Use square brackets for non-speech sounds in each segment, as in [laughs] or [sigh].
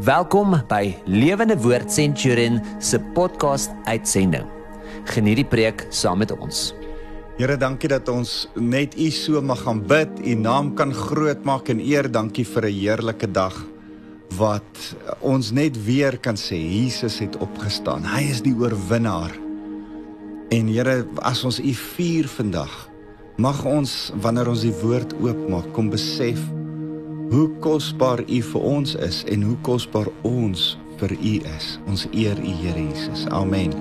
Welkom by Lewende Woord Centurion se podcast uitsending. Geniet die preek saam met ons. Here, dankie dat ons net U so mag gaan bid, U naam kan groot maak en eer. Dankie vir 'n heerlike dag wat ons net weer kan sê Jesus het opgestaan. Hy is die oorwinnaar. En Here, as ons U vier vandag, mag ons wanneer ons die woord oopmaak, kom besef hoe kosbaar U vir ons is en hoe kosbaar ons vir U is. Ons eer U Here Jesus. Amen.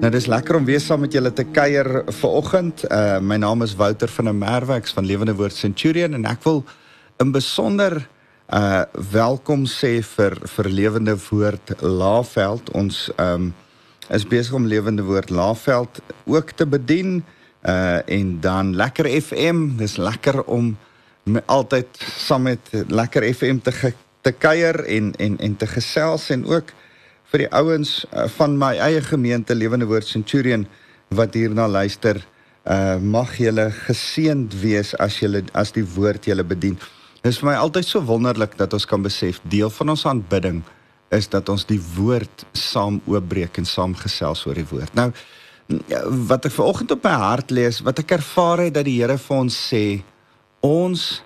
Nou dis lekker om weer saam met julle te kuier vanoggend. Uh my naam is Wouter van der Merwe van Lewende Woord Centurion en ek wil in besonder uh welkom sê vir vir Lewende Woord Laaveld. Ons um is besig om Lewende Woord Laaveld ook te bedien uh en dan Lekker FM. Dis lekker om met altyd saam met lekker FM te ge, te kuier en en en te gesels en ook vir die ouens uh, van my eie gemeente Lewende Woord Centurion wat hierna luister uh mag julle geseënd wees as julle as die woord julle bedien. Dit is vir my altyd so wonderlik dat ons kan besef deel van ons aanbidding is dat ons die woord saam oopbreek en saam gesels oor die woord. Nou wat ek vanoggend op my hart lees, wat ek ervaar het dat die Here vir ons sê, ons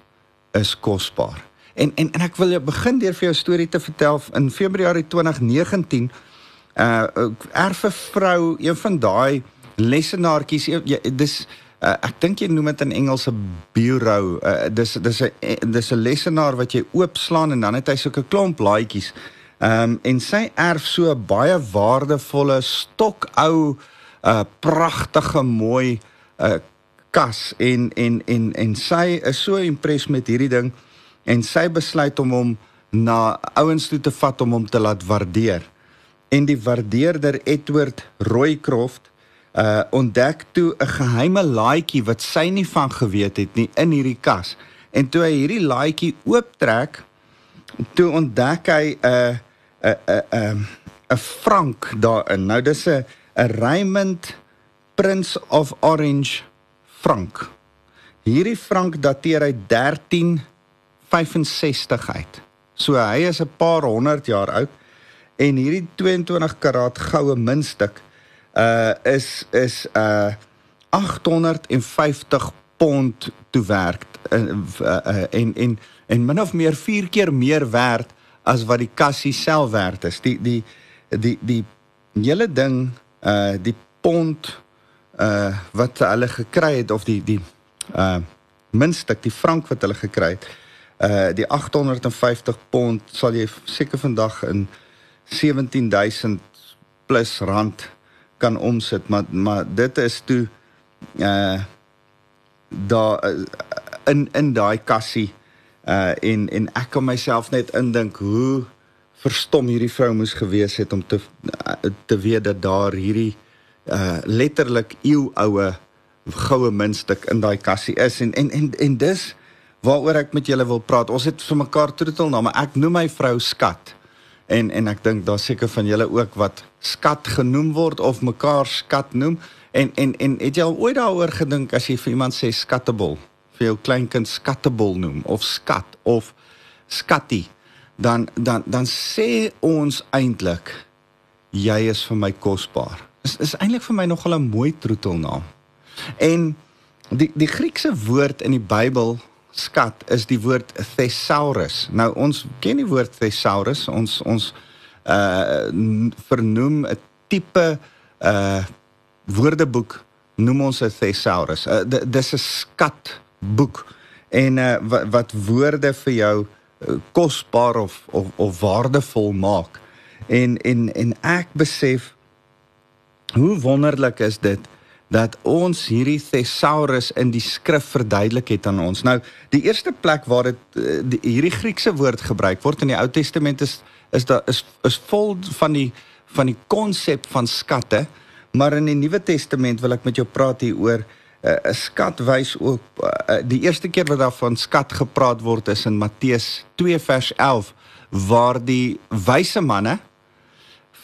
is kosbaar. En en en ek wil jou begin deur vir jou storie te vertel in Februarie 2019 uh erf 'n vrou een van daai lessenaartjies dis uh, ek dink jy noem dit in Engels 'n bureau uh, dis dis 'n dis 'n lessenaar wat jy oopslaan en dan het hy so 'n klomp laaitjies um en sy erf so 'n baie waardevolle stokou uh pragtige mooi uh kas en en en en sy is so impressed met hierdie ding en sy besluit om hom na ouens toe te vat om hom te laat waardeer. En die waardeerder Edward Roycroft uh ontdek toe 'n geheime laaitjie wat sy nie van geweet het nie in hierdie kas. En toe hy hierdie laaitjie ooptrek, toe ontdek hy 'n 'n 'n 'n frank daarin. Nou dis 'n 'n Raymond Prince of Orange frank. Hierdie frank dateer uit 1365 uit. So hy is 'n paar honderd jaar oud en hierdie 22 karaat goue muntstuk uh is is uh 850 pond toe werk uh, uh, en en en min of meer 4 keer meer werd as wat die kassie self werd is. Die die die die hele ding uh die pond uh wat hulle gekry het of die die uh muntstuk die frank wat hulle gekry het uh die 850 pond sal jy seker vandag in 17000 plus rand kan omsit maar maar dit is toe uh uh, in in daai kassie uh en en ek kan myself net indink hoe verstom hierdie vrou moes gewees het om te te weet dat daar hierdie uh letterlik eeuoue goue muntstuk in daai kassie is en en en en dis waaroor ek met julle wil praat. Ons het vir mekaar troetelname. Ek noem my vrou Skat. En en ek dink daar seker van julle ook wat Skat genoem word of mekaar Skat noem. En en en het jy al ooit daaroor gedink as jy vir iemand sê skattebol, vir jou kleinkind skattebol noem of skat of skatty, dan dan dan sê ons eintlik jy is vir my kosbaar is is eintlik vir my nogal 'n mooi troetelnaam. En die die Griekse woord in die Bybel skat is die woord thesaurus. Nou ons ken die woord thesaurus, ons ons uh vernoem 'n tipe uh woordeboek noem ons 'n thesaurus. Uh, dis 'n skatboek en uh wat, wat woorde vir jou uh, kosbaar of of of waardevol maak. En en en ek besef Hoe wonderlik is dit dat ons hierdie thesaurus in die skrif verduidelik het aan ons. Nou, die eerste plek waar dit eh, hierdie Griekse woord gebruik word in die Ou Testament is is daar is is vol van die van die konsep van skatte, maar in die Nuwe Testament wil ek met jou praat hier oor eh, 'n uh, skat wys ook uh, die eerste keer wat daar van skat gepraat word is in Matteus 2 vers 11 waar die wyse manne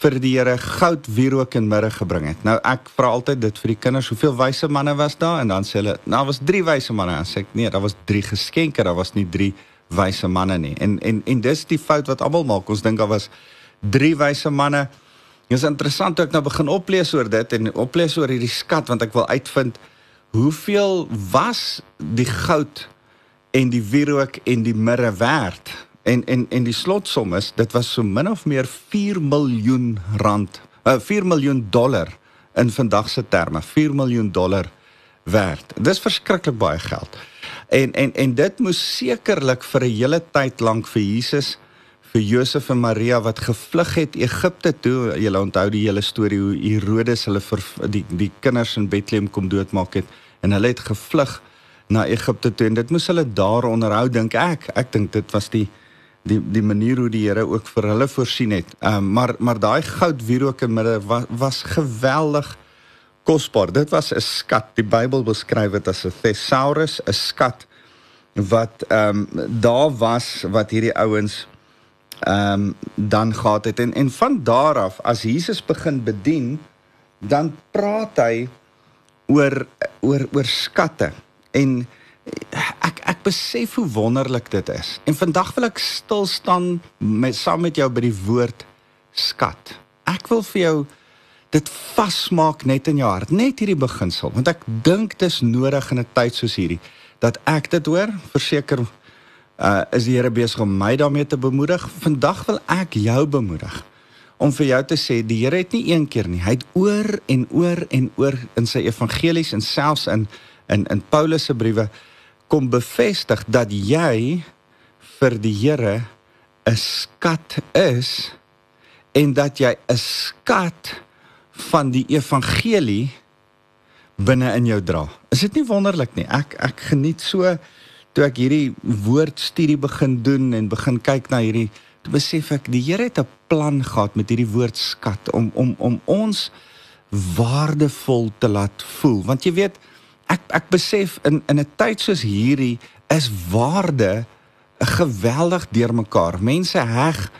vir die Here goud, wierook en mirre gebring het. Nou ek vra altyd dit vir die kinders, hoeveel wyse manne was daar? En dan sê hulle, nou was 3 wyse manne. En sê ek, nee, daar was 3 geskenke, daar was nie 3 wyse manne nie. En en en dis die fout wat almal maak. Ons dink daar was drie wyse manne. Dit is interessant toe ek nou begin oplees oor dit en oplees oor hierdie skat want ek wil uitvind hoeveel was die goud en die wierook en die mirre werd. En en en die slotsom is dit was so min of meer 4 miljoen rand, uh, eh, 4 miljoen dollar in vandag se terme, 4 miljoen dollar werd. Dis verskriklik baie geld. En en en dit moes sekerlik vir 'n hele tyd lank vir Jesus vir Josef en Maria wat gevlug het Egipte toe. Jy onthou die hele storie hoe Herodes hulle vir die die kinders in Bethlehem kom doodmaak het en hulle het gevlug na Egipte toe en dit moes hulle daar onderhou dink ek. Ek dink dit was die die die manier hoe die Here ook vir hulle voorsien het. Ehm um, maar maar daai goud wierook in midde was was geweldig kosbaar. Dit was 'n skat. Die Bybel beskryf dit as 'n thesaurus, 'n skat wat ehm um, daar was wat hierdie ouens ehm um, dan gehad het en en van daar af as Jesus begin bedien dan praat hy oor oor oor skatte en ek besef hoe wonderlik dit is en vandag wil ek stil staan met saam met jou by die woord skat ek wil vir jou dit vasmaak net in jou hart net hierdie beginsel want ek dink dit is nodig in 'n tyd soos hierdie dat ek dit hoor verseker uh, is die Here besig om my daarmee te bemoedig. Vandag wil ek jou bemoedig om vir jou te sê die Here het nie een keer nie. Hy het oor en oor en oor in sy evangelies en selfs in in in Paulus se briewe kom bevestig dat jy vir die Here 'n skat is en dat jy 'n skat van die evangelie binne in jou dra. Is dit nie wonderlik nie? Ek ek geniet so toe ek hierdie woordstudie begin doen en begin kyk na hierdie toe besef ek die Here het 'n plan gehad met hierdie woord skat om om om ons waardevol te laat voel want jy weet ek ek besef in in 'n tyd soos hierdie is waarde geweldig deurmekaar. Mense heg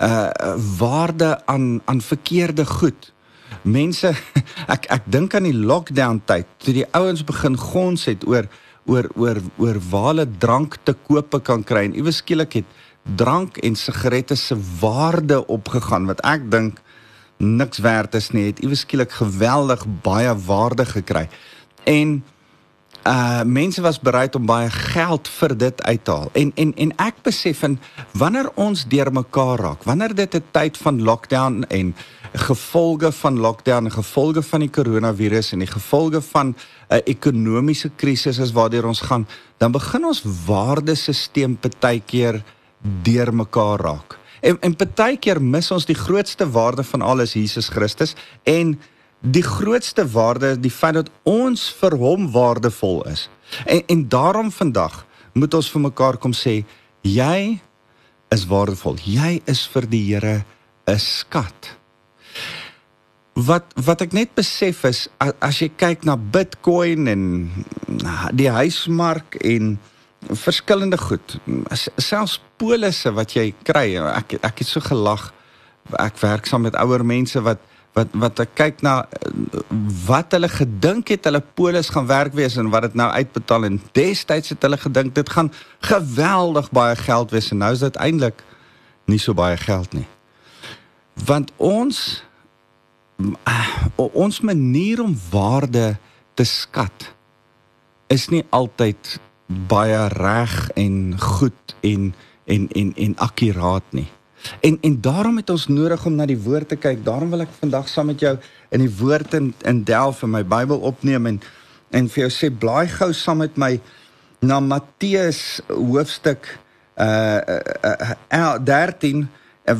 uh waarde aan aan verkeerde goed. Mense [laughs] ek ek dink aan die lockdown tyd toe die ouens begin gons het oor oor oor oor waar hulle drank te koop kan kry. En iewes skielik het drank en sigarette se waarde opgegaan wat ek dink niks werd is nie. Het iewes skielik geweldig baie waarde gekry. En uh mense was bereid om baie geld vir dit uit te haal en en en ek besef en wanneer ons deurmekaar raak wanneer dit 'n tyd van lockdown en gevolge van lockdown en gevolge van die koronavirus en die gevolge van 'n ekonomiese krisis is waardeur ons gaan, dan begin ons waardesisteem partykeer deurmekaar raak. En en partykeer mis ons die grootste waarde van alles Jesus Christus en die grootste waarde die feit dat ons vir hom waardevol is. En en daarom vandag moet ons vir mekaar kom sê jy is waardevol. Jy is vir die Here 'n skat wat wat ek net besef is as jy kyk na Bitcoin en die huismark en verskillende goed selfs polisse wat jy kry ek ek het so gelag ek werk saam met ouer mense wat wat wat ek kyk na wat hulle gedink het hulle polis gaan werk wees en wat dit nou uitbetaal en destyds het hulle gedink dit gaan geweldig baie geld wees en nou is dit eintlik nie so baie geld nie want ons ons manier om waarde te skat is nie altyd baie reg en goed en en en en akkuraat nie. En en daarom het ons nodig om na die woord te kyk. Daarom wil ek vandag saam met jou in die woord in in delf in my Bybel opneem en en vir jou sê blaai gou saam met my na Matteus hoofstuk uh, uh, uh 13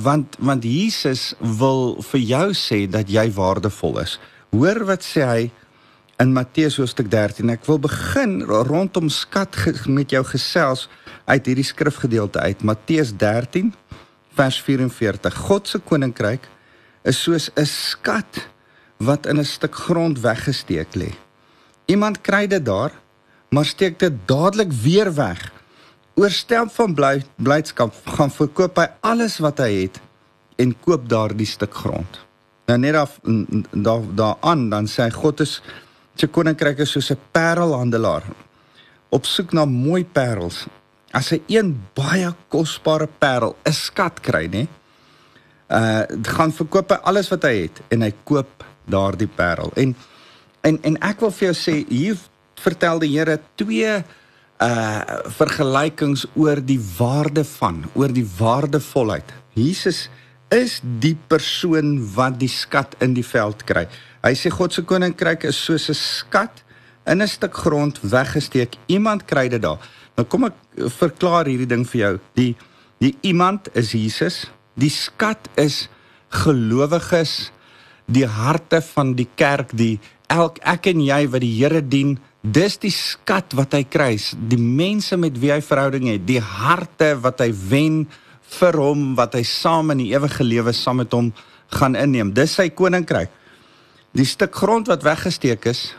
want want Jesus wil vir jou sê dat jy waardevol is. Hoor wat sê hy in Matteus hoofstuk 13. Ek wil begin rondom skat met jou gesels uit hierdie skrifgedeelte uit Matteus 13 vers 44. God se koninkryk is soos 'n skat wat in 'n stuk grond weggesteek lê. Iemand kry dit daar, maar steek dit dadelik weer weg oorstel van bly blydskap gaan verkoop hy alles wat hy het en koop daardie stuk grond. Nou net af daar daaraan dan sê God is sy koninkryk is soos 'n parelhandelaar op soek na mooi parels as hy een baie kosbare parel, 'n skat kry, nê? Uh gaan verkoop hy alles wat hy het en hy koop daardie parel. En en en ek wil vir jou sê hier vertel die Here twee uh vergelykings oor die waarde van, oor die waardevolheid. Jesus is die persoon wat die skat in die veld kry. Hy sê God se koninkryk is soos 'n skat in 'n stuk grond weggesteek. Iemand kry dit daar. Nou kom ek verklaar hierdie ding vir jou. Die die iemand is Jesus. Die skat is gelowiges, die harte van die kerk, die elk ek en jy wat die Here dien, dis die skat wat hy kry. Die mense met wie hy verhouding het, die harte wat hy wen vir hom wat hy saam in die ewige lewe saam met hom gaan inneem. Dis sy koninkryk. Die stuk grond wat weggesteek is,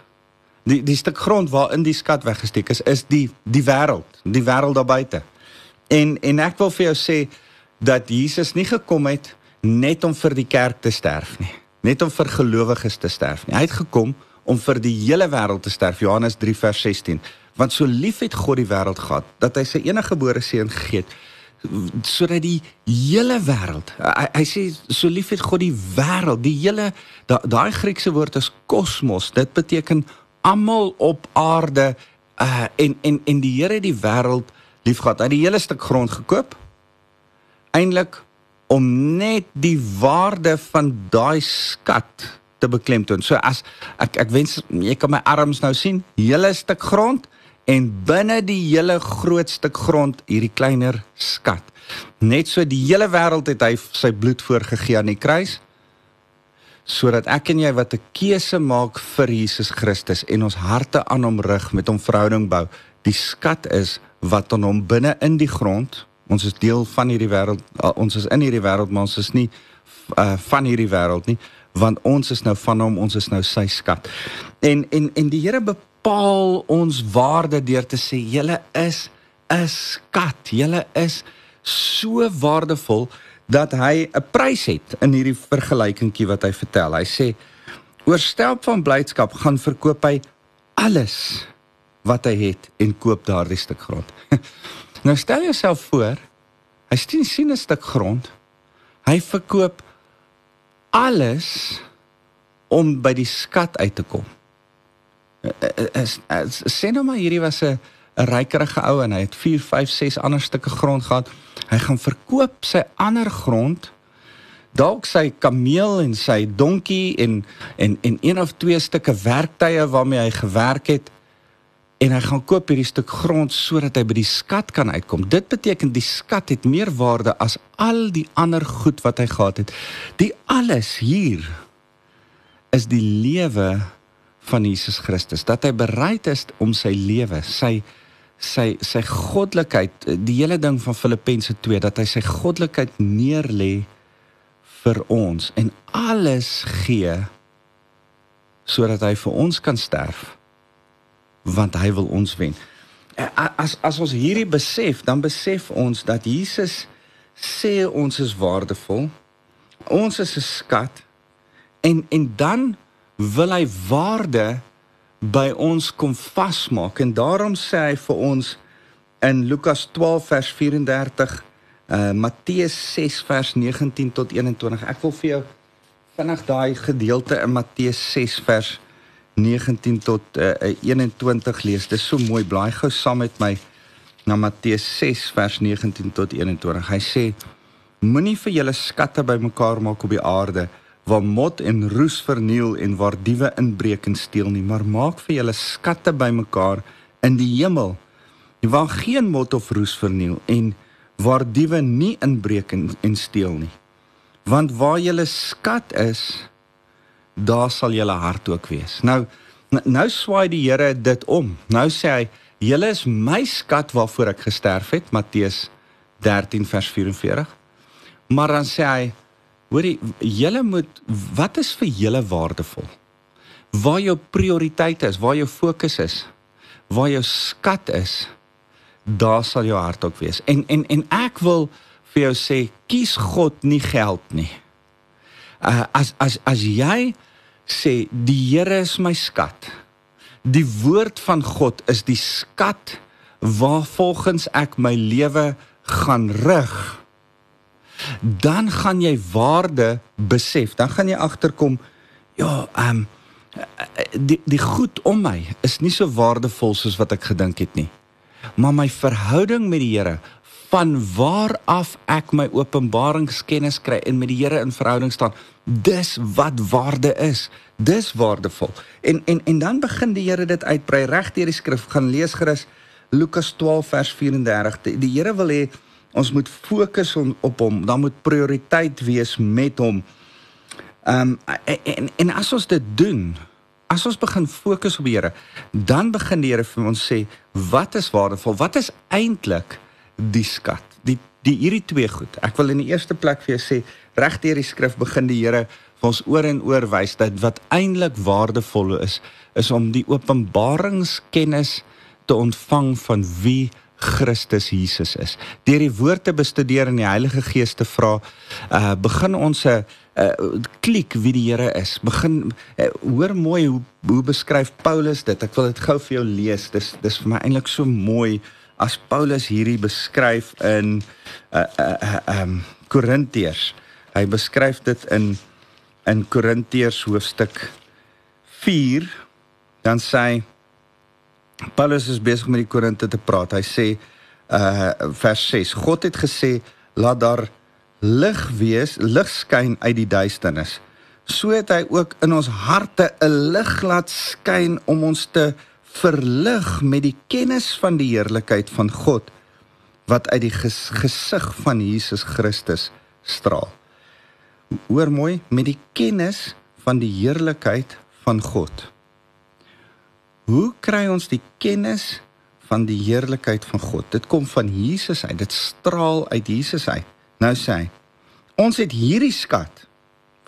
die die stuk grond waarin die skat weggesteek is, is die die wêreld, die wêreld daar buite. En en ek wil vir jou sê dat Jesus nie gekom het net om vir die kerk te sterf nie, net om vir gelowiges te sterf nie. Hy het gekom om vir die hele wêreld te sterf. Johannes 3 vers 16. Want so lief het God die wêreld gehad dat hy sy enige gebore seun gegee het sodat die hele wêreld hy, hy sê so lief het God die wêreld die hele daai da Griekse woord is kosmos dit beteken almal op aarde uh, en en en die Here het die wêreld liefgehad. Hy het die hele stuk grond gekoop. Eintlik om net die waarde van daai skat te beklemtoon. So as ek ek wens jy kan my arms nou sien, hele stuk grond en binne die hele groot stuk grond hierdie kleiner skat. Net so die hele wêreld het hy sy bloed voorgegee aan die kruis sodat ek en jy wat 'n keuse maak vir Jesus Christus en ons harte aan hom rig met hom verhouding bou, die skat is wat aan hom binne in die grond. Ons is deel van hierdie wêreld. Ons is in hierdie wêreld, maar ons is nie uh, van hierdie wêreld nie, want ons is nou van hom, ons is nou sy skat. En en en die Here bepaal ons waarde deur te sê julle is 'n skat. Julle is so waardevol dat hy 'n prys het in hierdie vergelykingkie wat hy vertel. Hy sê oorstelp van blydskap gaan verkoop hy alles wat hy het en koop daardie stuk grond. [laughs] nou stel jouself voor, hy sien sien 'n stuk grond. Hy verkoop alles om by die skat uit te kom. Sien nou maar hierdie was 'n 'n rykerige ou en hy het 4, 5, 6 ander stukke grond gehad. Hy gaan verkoop sy ander grond, dalk sy kameel en sy donkie en en en een of twee stukke werktuie waarmee hy gewerk het en hy gaan koop hierdie stuk grond sodat hy by die skat kan uitkom. Dit beteken die skat het meer waarde as al die ander goed wat hy gehad het. Die alles hier is die lewe van Jesus Christus dat hy bereid is om sy lewe, sy sy sy goddelikheid die hele ding van Filippense 2 dat hy sy goddelikheid neerlê vir ons en alles gee sodat hy vir ons kan sterf want hy wil ons wen. As as ons hierdie besef, dan besef ons dat Jesus sê ons is waardevol. Ons is 'n skat en en dan wil hy waarde by ons kom vasmaak. En daarom sê hy vir ons in Lukas 12 vers 34 uh Matteus 6 vers 19 tot 21 ek wil vir jou vinnig daai gedeelte in Matteus 6 vers 19 tot uh, 21 lees. Dis so mooi. Blaai gou saam met my na Matteus 6 vers 19 tot 21 hy sê moenie vir julle skatte bymekaar maak op die aarde waar mot en roes verniel en waar diewe inbreek en steel nie, maar maak vir julle skatte bymekaar in die hemel, waar geen mot of roes verniel en waar diewe nie inbreek en, en steel nie. Want waar julle skat is, daar sal julle hart ook wees. Nou nou swaai die Here dit om. Nou sê hy, julle is my skat waarvoor ek gesterf het, Matteus 13 vers 44. Maar dan sê hy Hoorie, julle moet wat is vir julle waardevol? Waar jou prioriteite is, waar jou fokus is, waar jou skat is, daar sal jou hart ook wees. En en en ek wil vir jou sê, kies God nie geld nie. Uh, as as as jy sê die Here is my skat. Die woord van God is die skat waar volgens ek my lewe gaan rig, dan gaan jy waarde besef. Dan gaan jy agterkom ja, ehm um, die die goed om my is nie so waardevol soos wat ek gedink het nie. Maar my verhouding met die Here van waar af ek my openbaringskennis kry en met die Here in verhouding staan, dis wat waarde is. Dis waardevol. En en en dan begin die Here dit uitbrei reg deur die skrif. Gaan lees gerus Lukas 12 vers 34. Die, die Here wil hê ons moet fokus on, op hom. Dan moet prioriteit wees met hom. Ehm um, en, en en as ons dit doen, as ons begin fokus op die Here, dan begin die Here vir ons sê wat is waardevol? Wat is eintlik die skat. Die die hierdie twee goed. Ek wil in die eerste plek vir jou sê regdeur die skrif begin die Here vir ons oor en oor wys dat wat eintlik waardevol is is om die openbaringskennis te ontvang van wie Christus Jesus is. Deur die woord te bestudeer en die Heilige Gees te vra, uh begin ons 'n uh, klik wie die Here is. Begin uh, hoor mooi hoe hoe beskryf Paulus dit. Ek wil dit gou vir jou lees. Dis dis vir my eintlik so mooi as Paulus hierdie beskryf in uh uh um Korintiërs. Hy beskryf dit in in Korintiërs hoofstuk 4 dan sê Paulus is besig met die Korinte te praat. Hy sê uh vers 6: God het gesê laat daar lig wees, lig skyn uit die duisternis. So het hy ook in ons harte 'n lig laat skyn om ons te verlig met die kennis van die heerlikheid van God wat uit die ges gesig van Jesus Christus straal. Hoor mooi, met die kennis van die heerlikheid van God. Hoe kry ons die kennis van die heerlikheid van God? Dit kom van Jesus uit. Dit straal uit Jesus uit. Nou sê hy, ons het hierdie skat.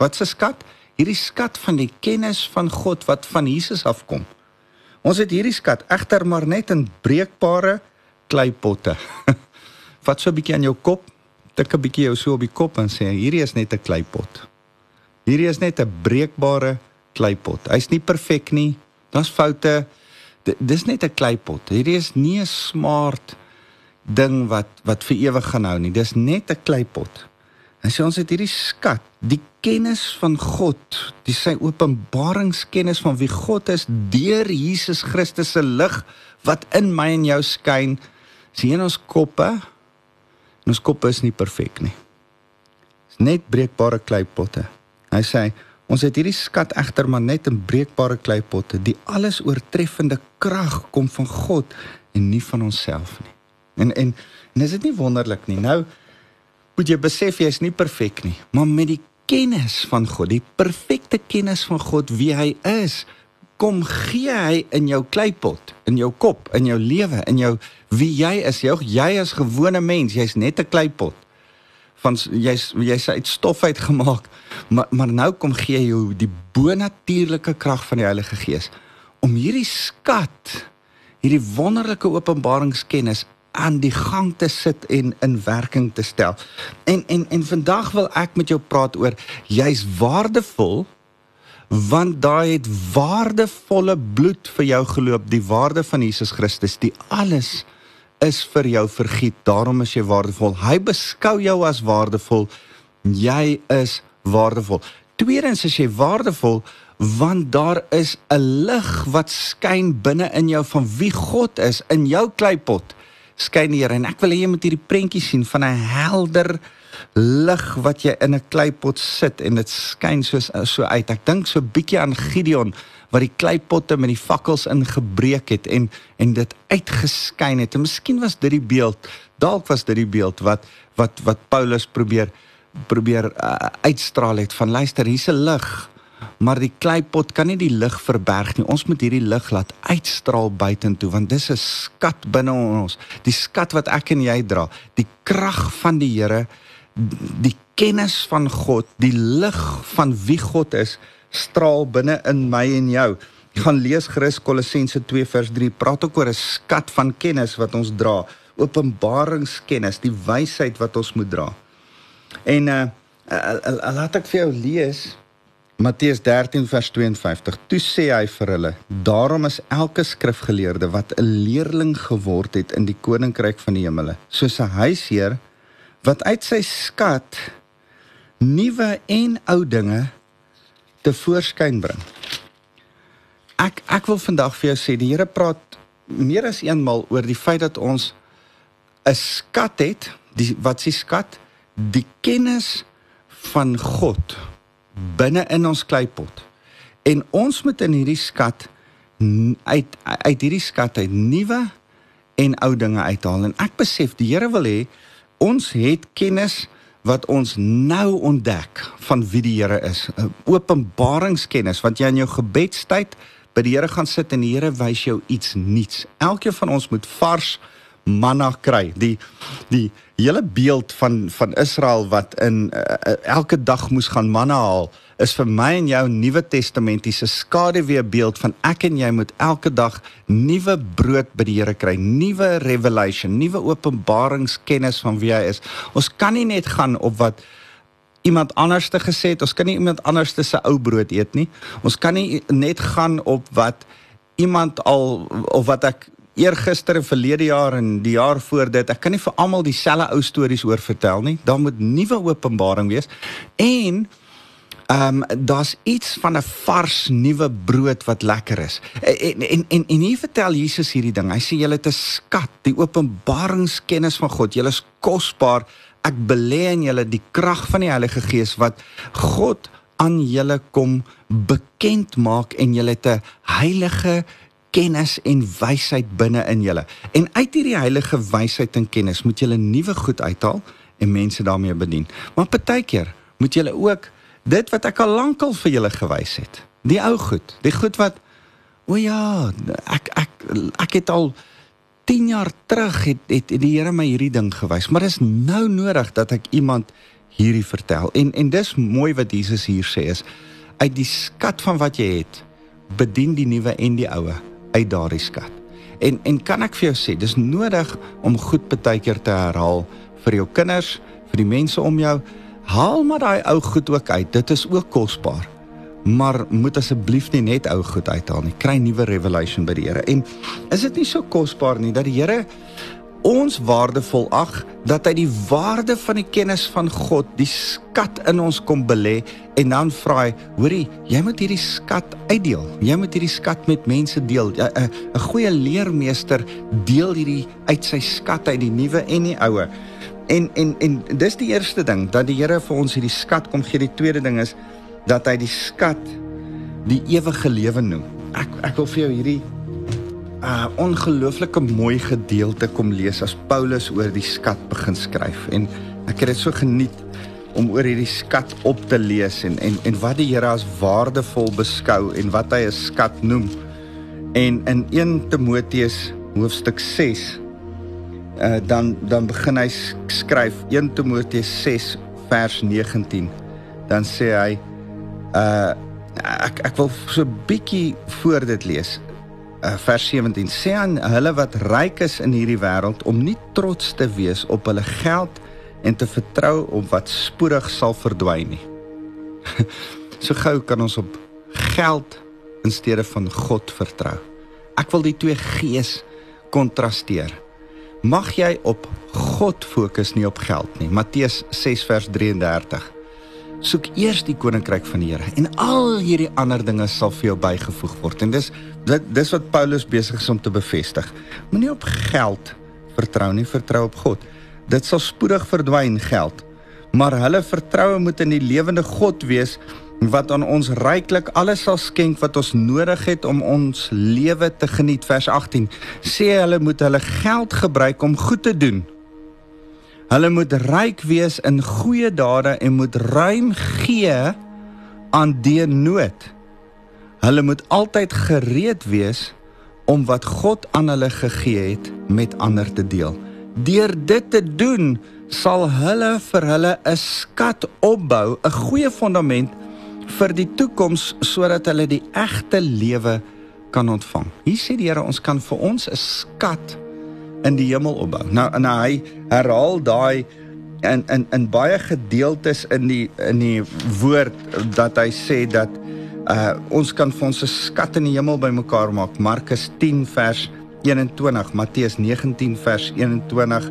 Wat 'n skat? Hierdie skat van die kennis van God wat van Jesus afkom. Ons het hierdie skat egter maar net in breekbare kleipotte. [laughs] Vat so 'n bietjie aan jou kop, tik 'n bietjie jou so op die kop en sê hierdie is net 'n kleipot. Hierdie is net 'n breekbare kleipot. Hy's nie perfek nie. Daar's foute. D dis net 'n kleipot. Hierdie is nie 'n smart ding wat wat vir ewig gaan hou nie. Dis net 'n kleipot. En sê ons het hierdie skat, die kennis van God, die sy openbaringskennis van wie God is deur Jesus Christus se lig wat in my en jou skyn, sien ons koppe. En ons koppe is nie perfek nie. Dis net breekbare kleipotte. Hy sê ons het hierdie skat egter maar net in breekbare kleipotte. Die alles oortreffende krag kom van God en nie van onsself nie. En en en is dit nie wonderlik nie. Nou moet jy besef jy is nie perfek nie, maar met die kennis van God, die perfekte kennis van God wie hy is, kom gee hy in jou kleipot, in jou kop, in jou lewe, in jou wie jy is. Jy jy is gewone mens, jy's net 'n kleipot. Van jy's jy's uit stof uit gemaak, maar maar nou kom gee jou die bonatuurlike krag van die Heilige Gees om hierdie skat, hierdie wonderlike openbaringskennis aan die gang te sit en in werking te stel. En en en vandag wil ek met jou praat oor jy's waardevol want daai het waardevolle bloed vir jou geloop, die waarde van Jesus Christus, die alles is vir jou vergiet. Daarom is jy waardevol. Hy beskou jou as waardevol. Jy is waardevol. Tweedens is jy waardevol want daar is 'n lig wat skyn binne in jou van wie God is in jou kleipot skyn Here en ek wil hê jy moet hierdie prentjie sien van 'n helder lig wat jy in 'n kleipot sit en dit skyn soos so uit. Ek dink so 'n bietjie aan Gideon wat die kleipotte met die fakkels ingebreek het en en dit uitgeskyn het. En miskien was dit die beeld, dalk was dit die beeld wat wat wat Paulus probeer probeer uh, uitstraal het van luister, hier's 'n lig maar die kleipot kan nie die lig verberg nie. Ons moet hierdie lig laat uitstraal buitentoe want dis 'n skat binne ons. Die skat wat ek en jy dra, die krag van die Here, die kennis van God, die lig van wie God is, straal binne in my en jou. Gaan lees Christus Kolossense 2 vers 3. Praat ook oor 'n skat van kennis wat ons dra, openbaringskennis, die wysheid wat ons moet dra. En uh, uh, uh, uh laat ek vir jou lees Matteus 13 vers 52. Toe sê hy vir hulle: "Daarom is elke skrifgeleerde wat 'n leerling geword het in die koninkryk van die hemele, soos 'n huisheer wat uit sy skat nuwe en ou dinge te voorskyn bring." Ek ek wil vandag vir jou sê die Here praat meer as eenmal oor die feit dat ons 'n skat het, die wat s'ie skat? Die kennis van God binne in ons kleipot. En ons moet in hierdie skat uit uit hierdie skat uit nuwe en ou dinge uithaal en ek besef die Here wil hê ons het kennis wat ons nou ontdek van wie die Here is. Openbaringskennis wat jy in jou gebedstyd by die Here gaan sit en die Here wys jou iets nuuts. Elkeen van ons moet vars manna kry. Die die hele beeld van van Israel wat in uh, elke dag moes gaan manna haal is vir my en jou Nuwe Testamentiese skaduwee beeld van ek en jy moet elke dag nuwe brood by die Here kry, nuwe revelation, nuwe openbaringskennis van wie hy is. Ons kan nie net gaan op wat iemand anders te gesê het, ons kan nie iemand anders se ou brood eet nie. Ons kan nie net gaan op wat iemand al of wat ek eergister en verlede jaar en die jaar voor dit. Ek kan nie vir almal dieselfde ou stories oor vertel nie. Daar moet nuwe openbaring wees. En ehm um, daar's iets van 'n vars nuwe brood wat lekker is. En en en, en hier vertel Jesus hierdie ding. Hy sê julle het 'n skat, die openbaringskennis van God. Julle is kosbaar. Ek belê in julle die krag van die Heilige Gees wat God aan julle kom bekend maak en julle het 'n heilige kennis en wysheid binne in julle. En uit hierdie heilige wysheid en kennis moet julle nuwe goed uithaal en mense daarmee bedien. Maar partykeer moet julle ook dit wat ek al lankal vir julle gewys het. Die ou goed, die goed wat o ja, ek ek ek het al 10 jaar terug het het die Here my hierdie ding gewys, maar dit is nou nodig dat ek iemand hierdie vertel. En en dis mooi wat Jesus hier sê is uit die skat van wat jy het, bedien die nuwe en die oue uit daardie skat. En en kan ek vir jou sê, dis nodig om goed baie keer te herhaal vir jou kinders, vir die mense om jou. Haal maar daai ou goed ook uit. Dit is ook kosbaar. Maar moet asseblief nie net ou goed uithaal nie. Kry nuwe revelation by die Here. En is dit nie so kosbaar nie dat die Here ons waardevol ag dat hy die waarde van die kennis van God, die skat in ons kom belê en dan vra hy, hoorie, jy moet hierdie skat uitdeel. Jy moet hierdie skat met mense deel. 'n 'n goeie leermeester deel hierdie uit sy skat uit die nuwe en die ou. En en en dis die eerste ding dat die Here vir ons hierdie skat kom gee. Die tweede ding is dat hy die skat die ewige lewe noem. Ek ek wil vir jou hierdie uh, ongelooflike mooi gedeelte kom lees as Paulus oor die skat begin skryf en ek het dit so geniet om oor hierdie skat op te lees en en en wat die Here as waardevol beskou en wat hy 'n skat noem. En in 1 Timoteus hoofstuk 6 uh dan dan begin hy skryf 1 Timoteus 6 vers 19. Dan sê hy uh ek ek wil so 'n bietjie voor dit lees vers 17 sê aan hulle wat ryk is in hierdie wêreld om nie trots te wees op hulle geld en te vertrou op wat spoedig sal verdwyn nie. [laughs] so gou kan ons op geld in steede van God vertrou. Ek wil die twee gees kontrasteer. Mag jy op God fokus nie op geld nie. Matteus 6 vers 33 soek eers die koninkryk van die Here en al hierdie ander dinge sal vir jou bygevoeg word. En dis dit dis wat Paulus besig is om te bevestig. Moenie op geld vertrou nie, vertrou op God. Dit sal spoedig verdwyn geld. Maar hulle vertroue moet in die lewende God wees wat aan ons ryklik alles sal skenk wat ons nodig het om ons lewe te geniet. Vers 18 sê hulle moet hulle geld gebruik om goed te doen Hulle moet ryk wees in goeie dade en moet ruim gee aan die nood. Hulle moet altyd gereed wees om wat God aan hulle gegee het met ander te deel. Deur dit te doen, sal hulle vir hulle 'n skat opbou, 'n goeie fondament vir die toekoms sodat hulle die egte lewe kan ontvang. Hier sê die Here ons kan vir ons 'n skat in die hemel opbou. Nou en nou, hy herhaal daai in in in baie gedeeltes in die in die woord dat hy sê dat uh ons kan vir ons 'n skat in die hemel bymekaar maak. Markus 10 vers 21, Matteus 19 vers 21,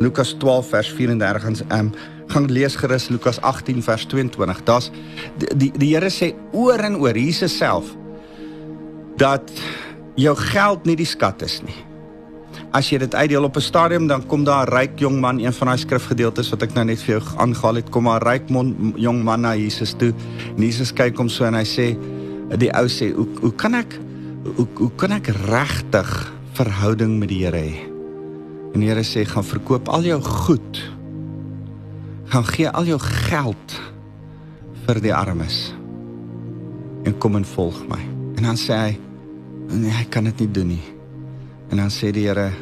Lukas 12 vers 34 en um, gaan lees gerus Lukas 18 vers 22. Daar's die die, die Here sê oor en oor Jesus self dat jou geld nie die skat is nie. As jy dit uitdeel op 'n stadium dan kom daar 'n ryk jong man, een van daai skrifgedeeltes wat ek nou net vir jou aangehaal het, kom 'n ryk mon, jong man na Jesus toe. En Jesus kyk hom so en hy sê die ou sê, "Hoe hoe kan ek hoe, hoe kan ek regtig verhouding met die Here hê?" En die Here sê, "Gaan verkoop al jou goed. Gaan gee al jou geld vir die armes en kom en volg my." En dan sê hy, "Nee, ek kan dit nie doen nie." En dan sê die Here,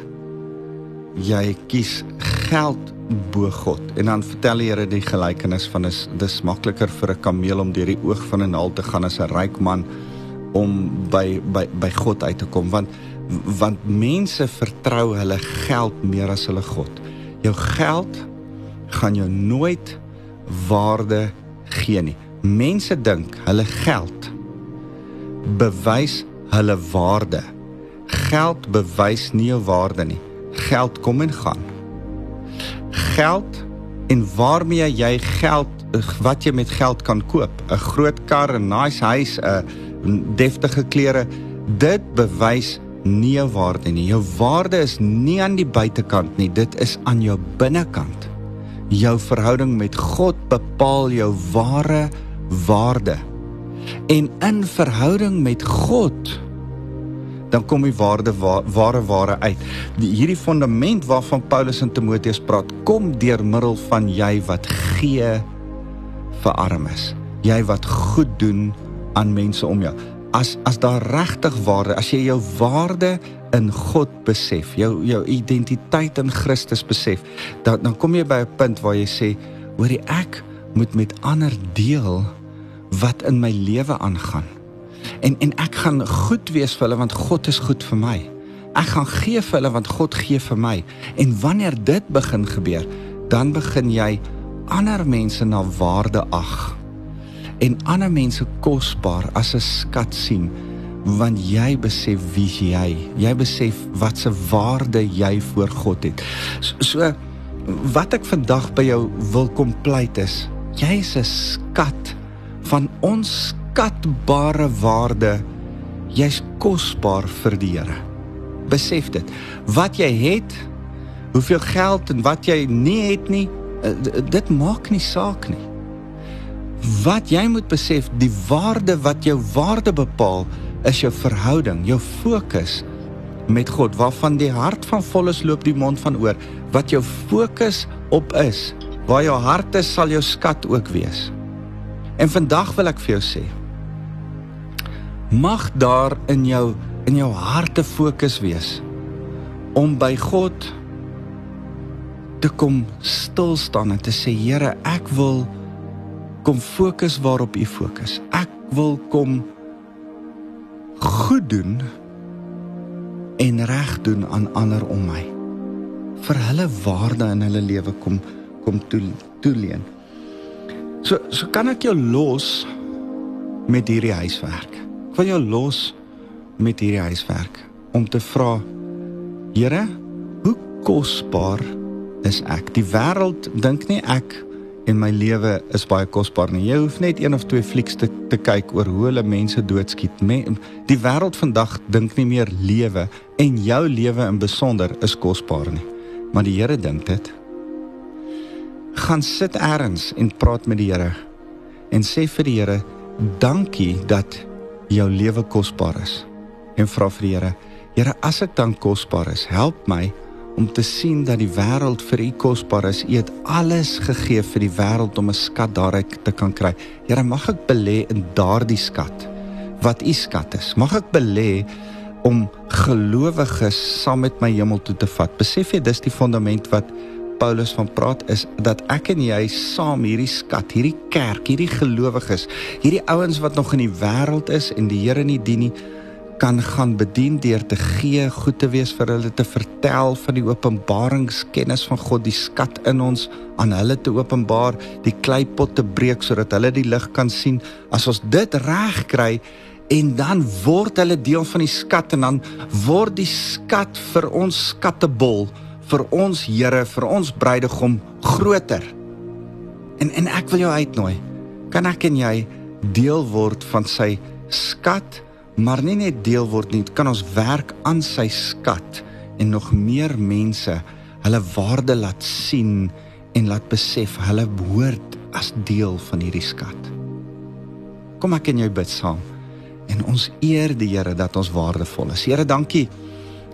"Jy kies geld bo God." En dan vertel die Here die gelykenis van is dis makliker vir 'n kameel om deur die oog van 'n naald te gaan as 'n ryk man om by by by God uit te kom, want want mense vertrou hulle geld meer as hulle God. Jou geld gaan jou nooit waarde gee nie. Mense dink hulle geld bewys hulle waarde. Geld bewys nie jou waarde nie. Geld kom en gaan. Geld en waarmee jy geld wat jy met geld kan koop, 'n groot kar, 'n nice huis, 'n deftige klere, dit bewys nie jou waarde nie. Jou waarde is nie aan die buitekant nie, dit is aan jou binnekant. Jou verhouding met God bepaal jou ware waarde. En in verhouding met God dan kom die waarde ware ware uit. Die hierdie fundament waarvan Paulus en Timoteus praat, kom deur middel van jy wat gee vir armes. Jy wat goed doen aan mense om jou. As as daar regtig waarde, as jy jou waarde in God besef, jou jou identiteit in Christus besef, dan dan kom jy by 'n punt waar jy sê, hoorie ek moet met ander deel wat in my lewe aangaan. En en ek gaan goed wees vir hulle want God is goed vir my. Ek gaan gee vir hulle want God gee vir my. En wanneer dit begin gebeur, dan begin jy ander mense na waarde ag. En ander mense kosbaar as 'n skat sien want jy besef wie jy. Jy besef wat se waarde jy voor God het. So, so wat ek vandag by jou wil kom pleit is, jy is 'n skat van onskatbare waarde. Jy's kosbaar vir die Here. Besef dit. Wat jy het, hoeveel geld en wat jy nie het nie, eh, dit maak nie saak nie. Wat jy moet besef, die waarde wat jou waarde bepaal, is jou verhouding, jou fokus met God waarvan die hart van vol is loop die mond van oor wat jou fokus op is waar jou hart is sal jou skat ook wees En vandag wil ek vir jou sê mag daar in jou in jou harte fokus wees om by God te kom stil staan en te sê Here, ek wil kom fokus waarop U fokus. Ek wil kom goed doen en reg doen aan ander om my. vir hulle waarde in hulle lewe kom kom toeleen. So so kan ek jou los met hierdie huiswerk. Ek wil jou los met hierdie huiswerk om te vra Here, hoe kosbaar is ek? Die wêreld dink nie ek en my lewe is baie kosbaar nie. Jy hoef net een of twee flieks te, te kyk oor hoe hulle mense doodskiet. Me, die wêreld vandag dink nie meer lewe en jou lewe in besonder is kosbaar nie. Maar die Here dink dit gaan sit eers en praat met die Here en sê vir die Here dankie dat jou lewe kosbaar is. En vra vir die Here Here as ek dan kosbaar is help my om te sien dat die wêreld vir u kosbaar is. U het alles gegee vir die wêreld om 'n skat daaruit te kan kry. Here mag ek belê in daardie skat wat u skat is. Mag ek belê om gelowiges saam met my hemel toe te vat. Besef jy dis die fundament wat Paulus van praat is dat ek en jy saam hierdie skat, hierdie kerk, hierdie gelowiges, hierdie ouens wat nog in die wêreld is en die Here nie dien nie, kan gaan bedien deur te gee, goed te wees vir hulle te vertel van die openbaringskennis van God, die skat in ons aan hulle te openbaar, die kleipot te breek sodat hulle die lig kan sien. As ons dit reg kry en dan word hulle deel van die skat en dan word die skat vir ons skattebol, vir ons Here, vir ons bruidegom groter. En en ek wil jou uitnooi. Kan ek en jy deel word van sy skat? maar nie net deel word nie, kan ons werk aan sy skat en nog meer mense hulle waarde laat sien en laat besef hulle behoort as deel van hierdie skat. Kom ek en jy bid saam en ons eer die Here dat ons waardevol is. Here, dankie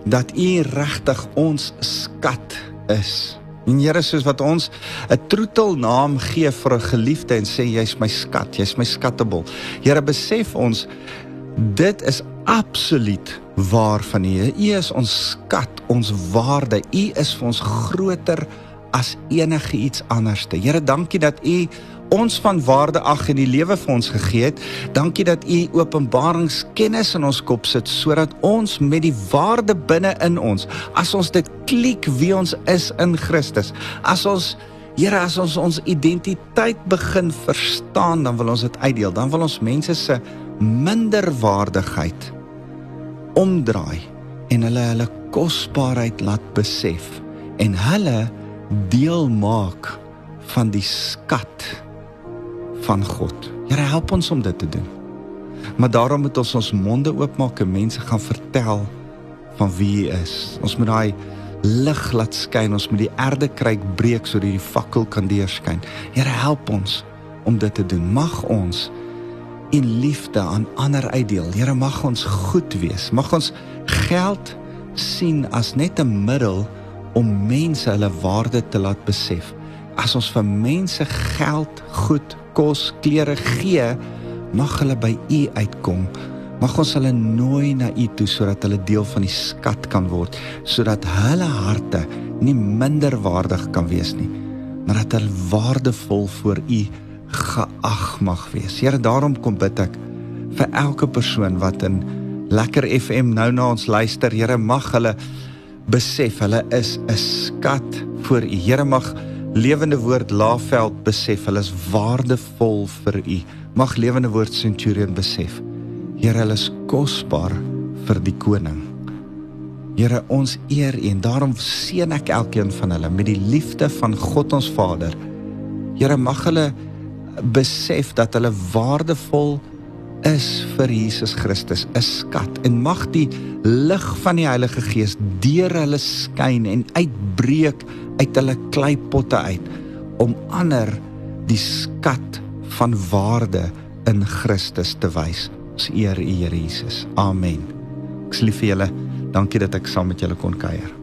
dat U regtig ons skat is. En Here, soos wat ons 'n troetelnaam gee vir 'n geliefde en sê jy's my skat, jy's my skattebol. Here, besef ons Dit is absoluut waar van U. U is ons skat, ons waarde. U is vir ons groter as enige iets anderste. Here, dankie dat U ons van waarde ag in die lewe vir ons gegee het. Dankie dat U openbaringskennis in ons kop sit sodat ons met die waarde binne in ons, as ons dit klik wie ons is in Christus, as ons Here, as ons ons identiteit begin verstaan, dan wil ons dit uitdeel. Dan wil ons mense se minderwaardigheid omdraai en hulle hulle kosbaarheid laat besef en hulle deel maak van die skat van God. Here help ons om dit te doen. Maar daarom moet ons ons monde oopmaak en mense gaan vertel van wie hy is. Ons moet daai lig laat skyn. Ons moet die aarde kryk breek sodat die fakkel kan deurskyn. Here help ons om dit te doen. Mag ons en liefde aan ander uitdeel. Here mag ons goed wees. Mag ons geld sien as net 'n middel om mense hulle waarde te laat besef. As ons vir mense geld, goed, kos, klere gee, mag hulle by U uitkom. Mag ons hulle nooi na U toe sodat hulle deel van die skat kan word, sodat hulle harte nie minderwaardig kan wees nie, maar dat hulle waardevol voor U geag mag wees. Here, daarom kom bid ek vir elke persoon wat in Lekker FM nou na ons luister. Here, mag hulle besef hulle is 'n skat vir U. Here, mag Lewende Woord Laaveld besef hulle is waardevol vir U. Mag Lewende Woord Centurion besef. Here, hulle is kosbaar vir die koning. Here, ons eer U en daarom seën ek elkeen van hulle met die liefde van God ons Vader. Here, mag hulle besef dat hulle waardevol is vir Jesus Christus, 'n skat en mag die lig van die Heilige Gees deur hulle skyn en uitbreek uit hulle kleipotte uit om ander die skat van waarde in Christus te wys. Ons eer U Here Jesus. Amen. Ek lief vir julle. Dankie dat ek saam met julle kon kuier.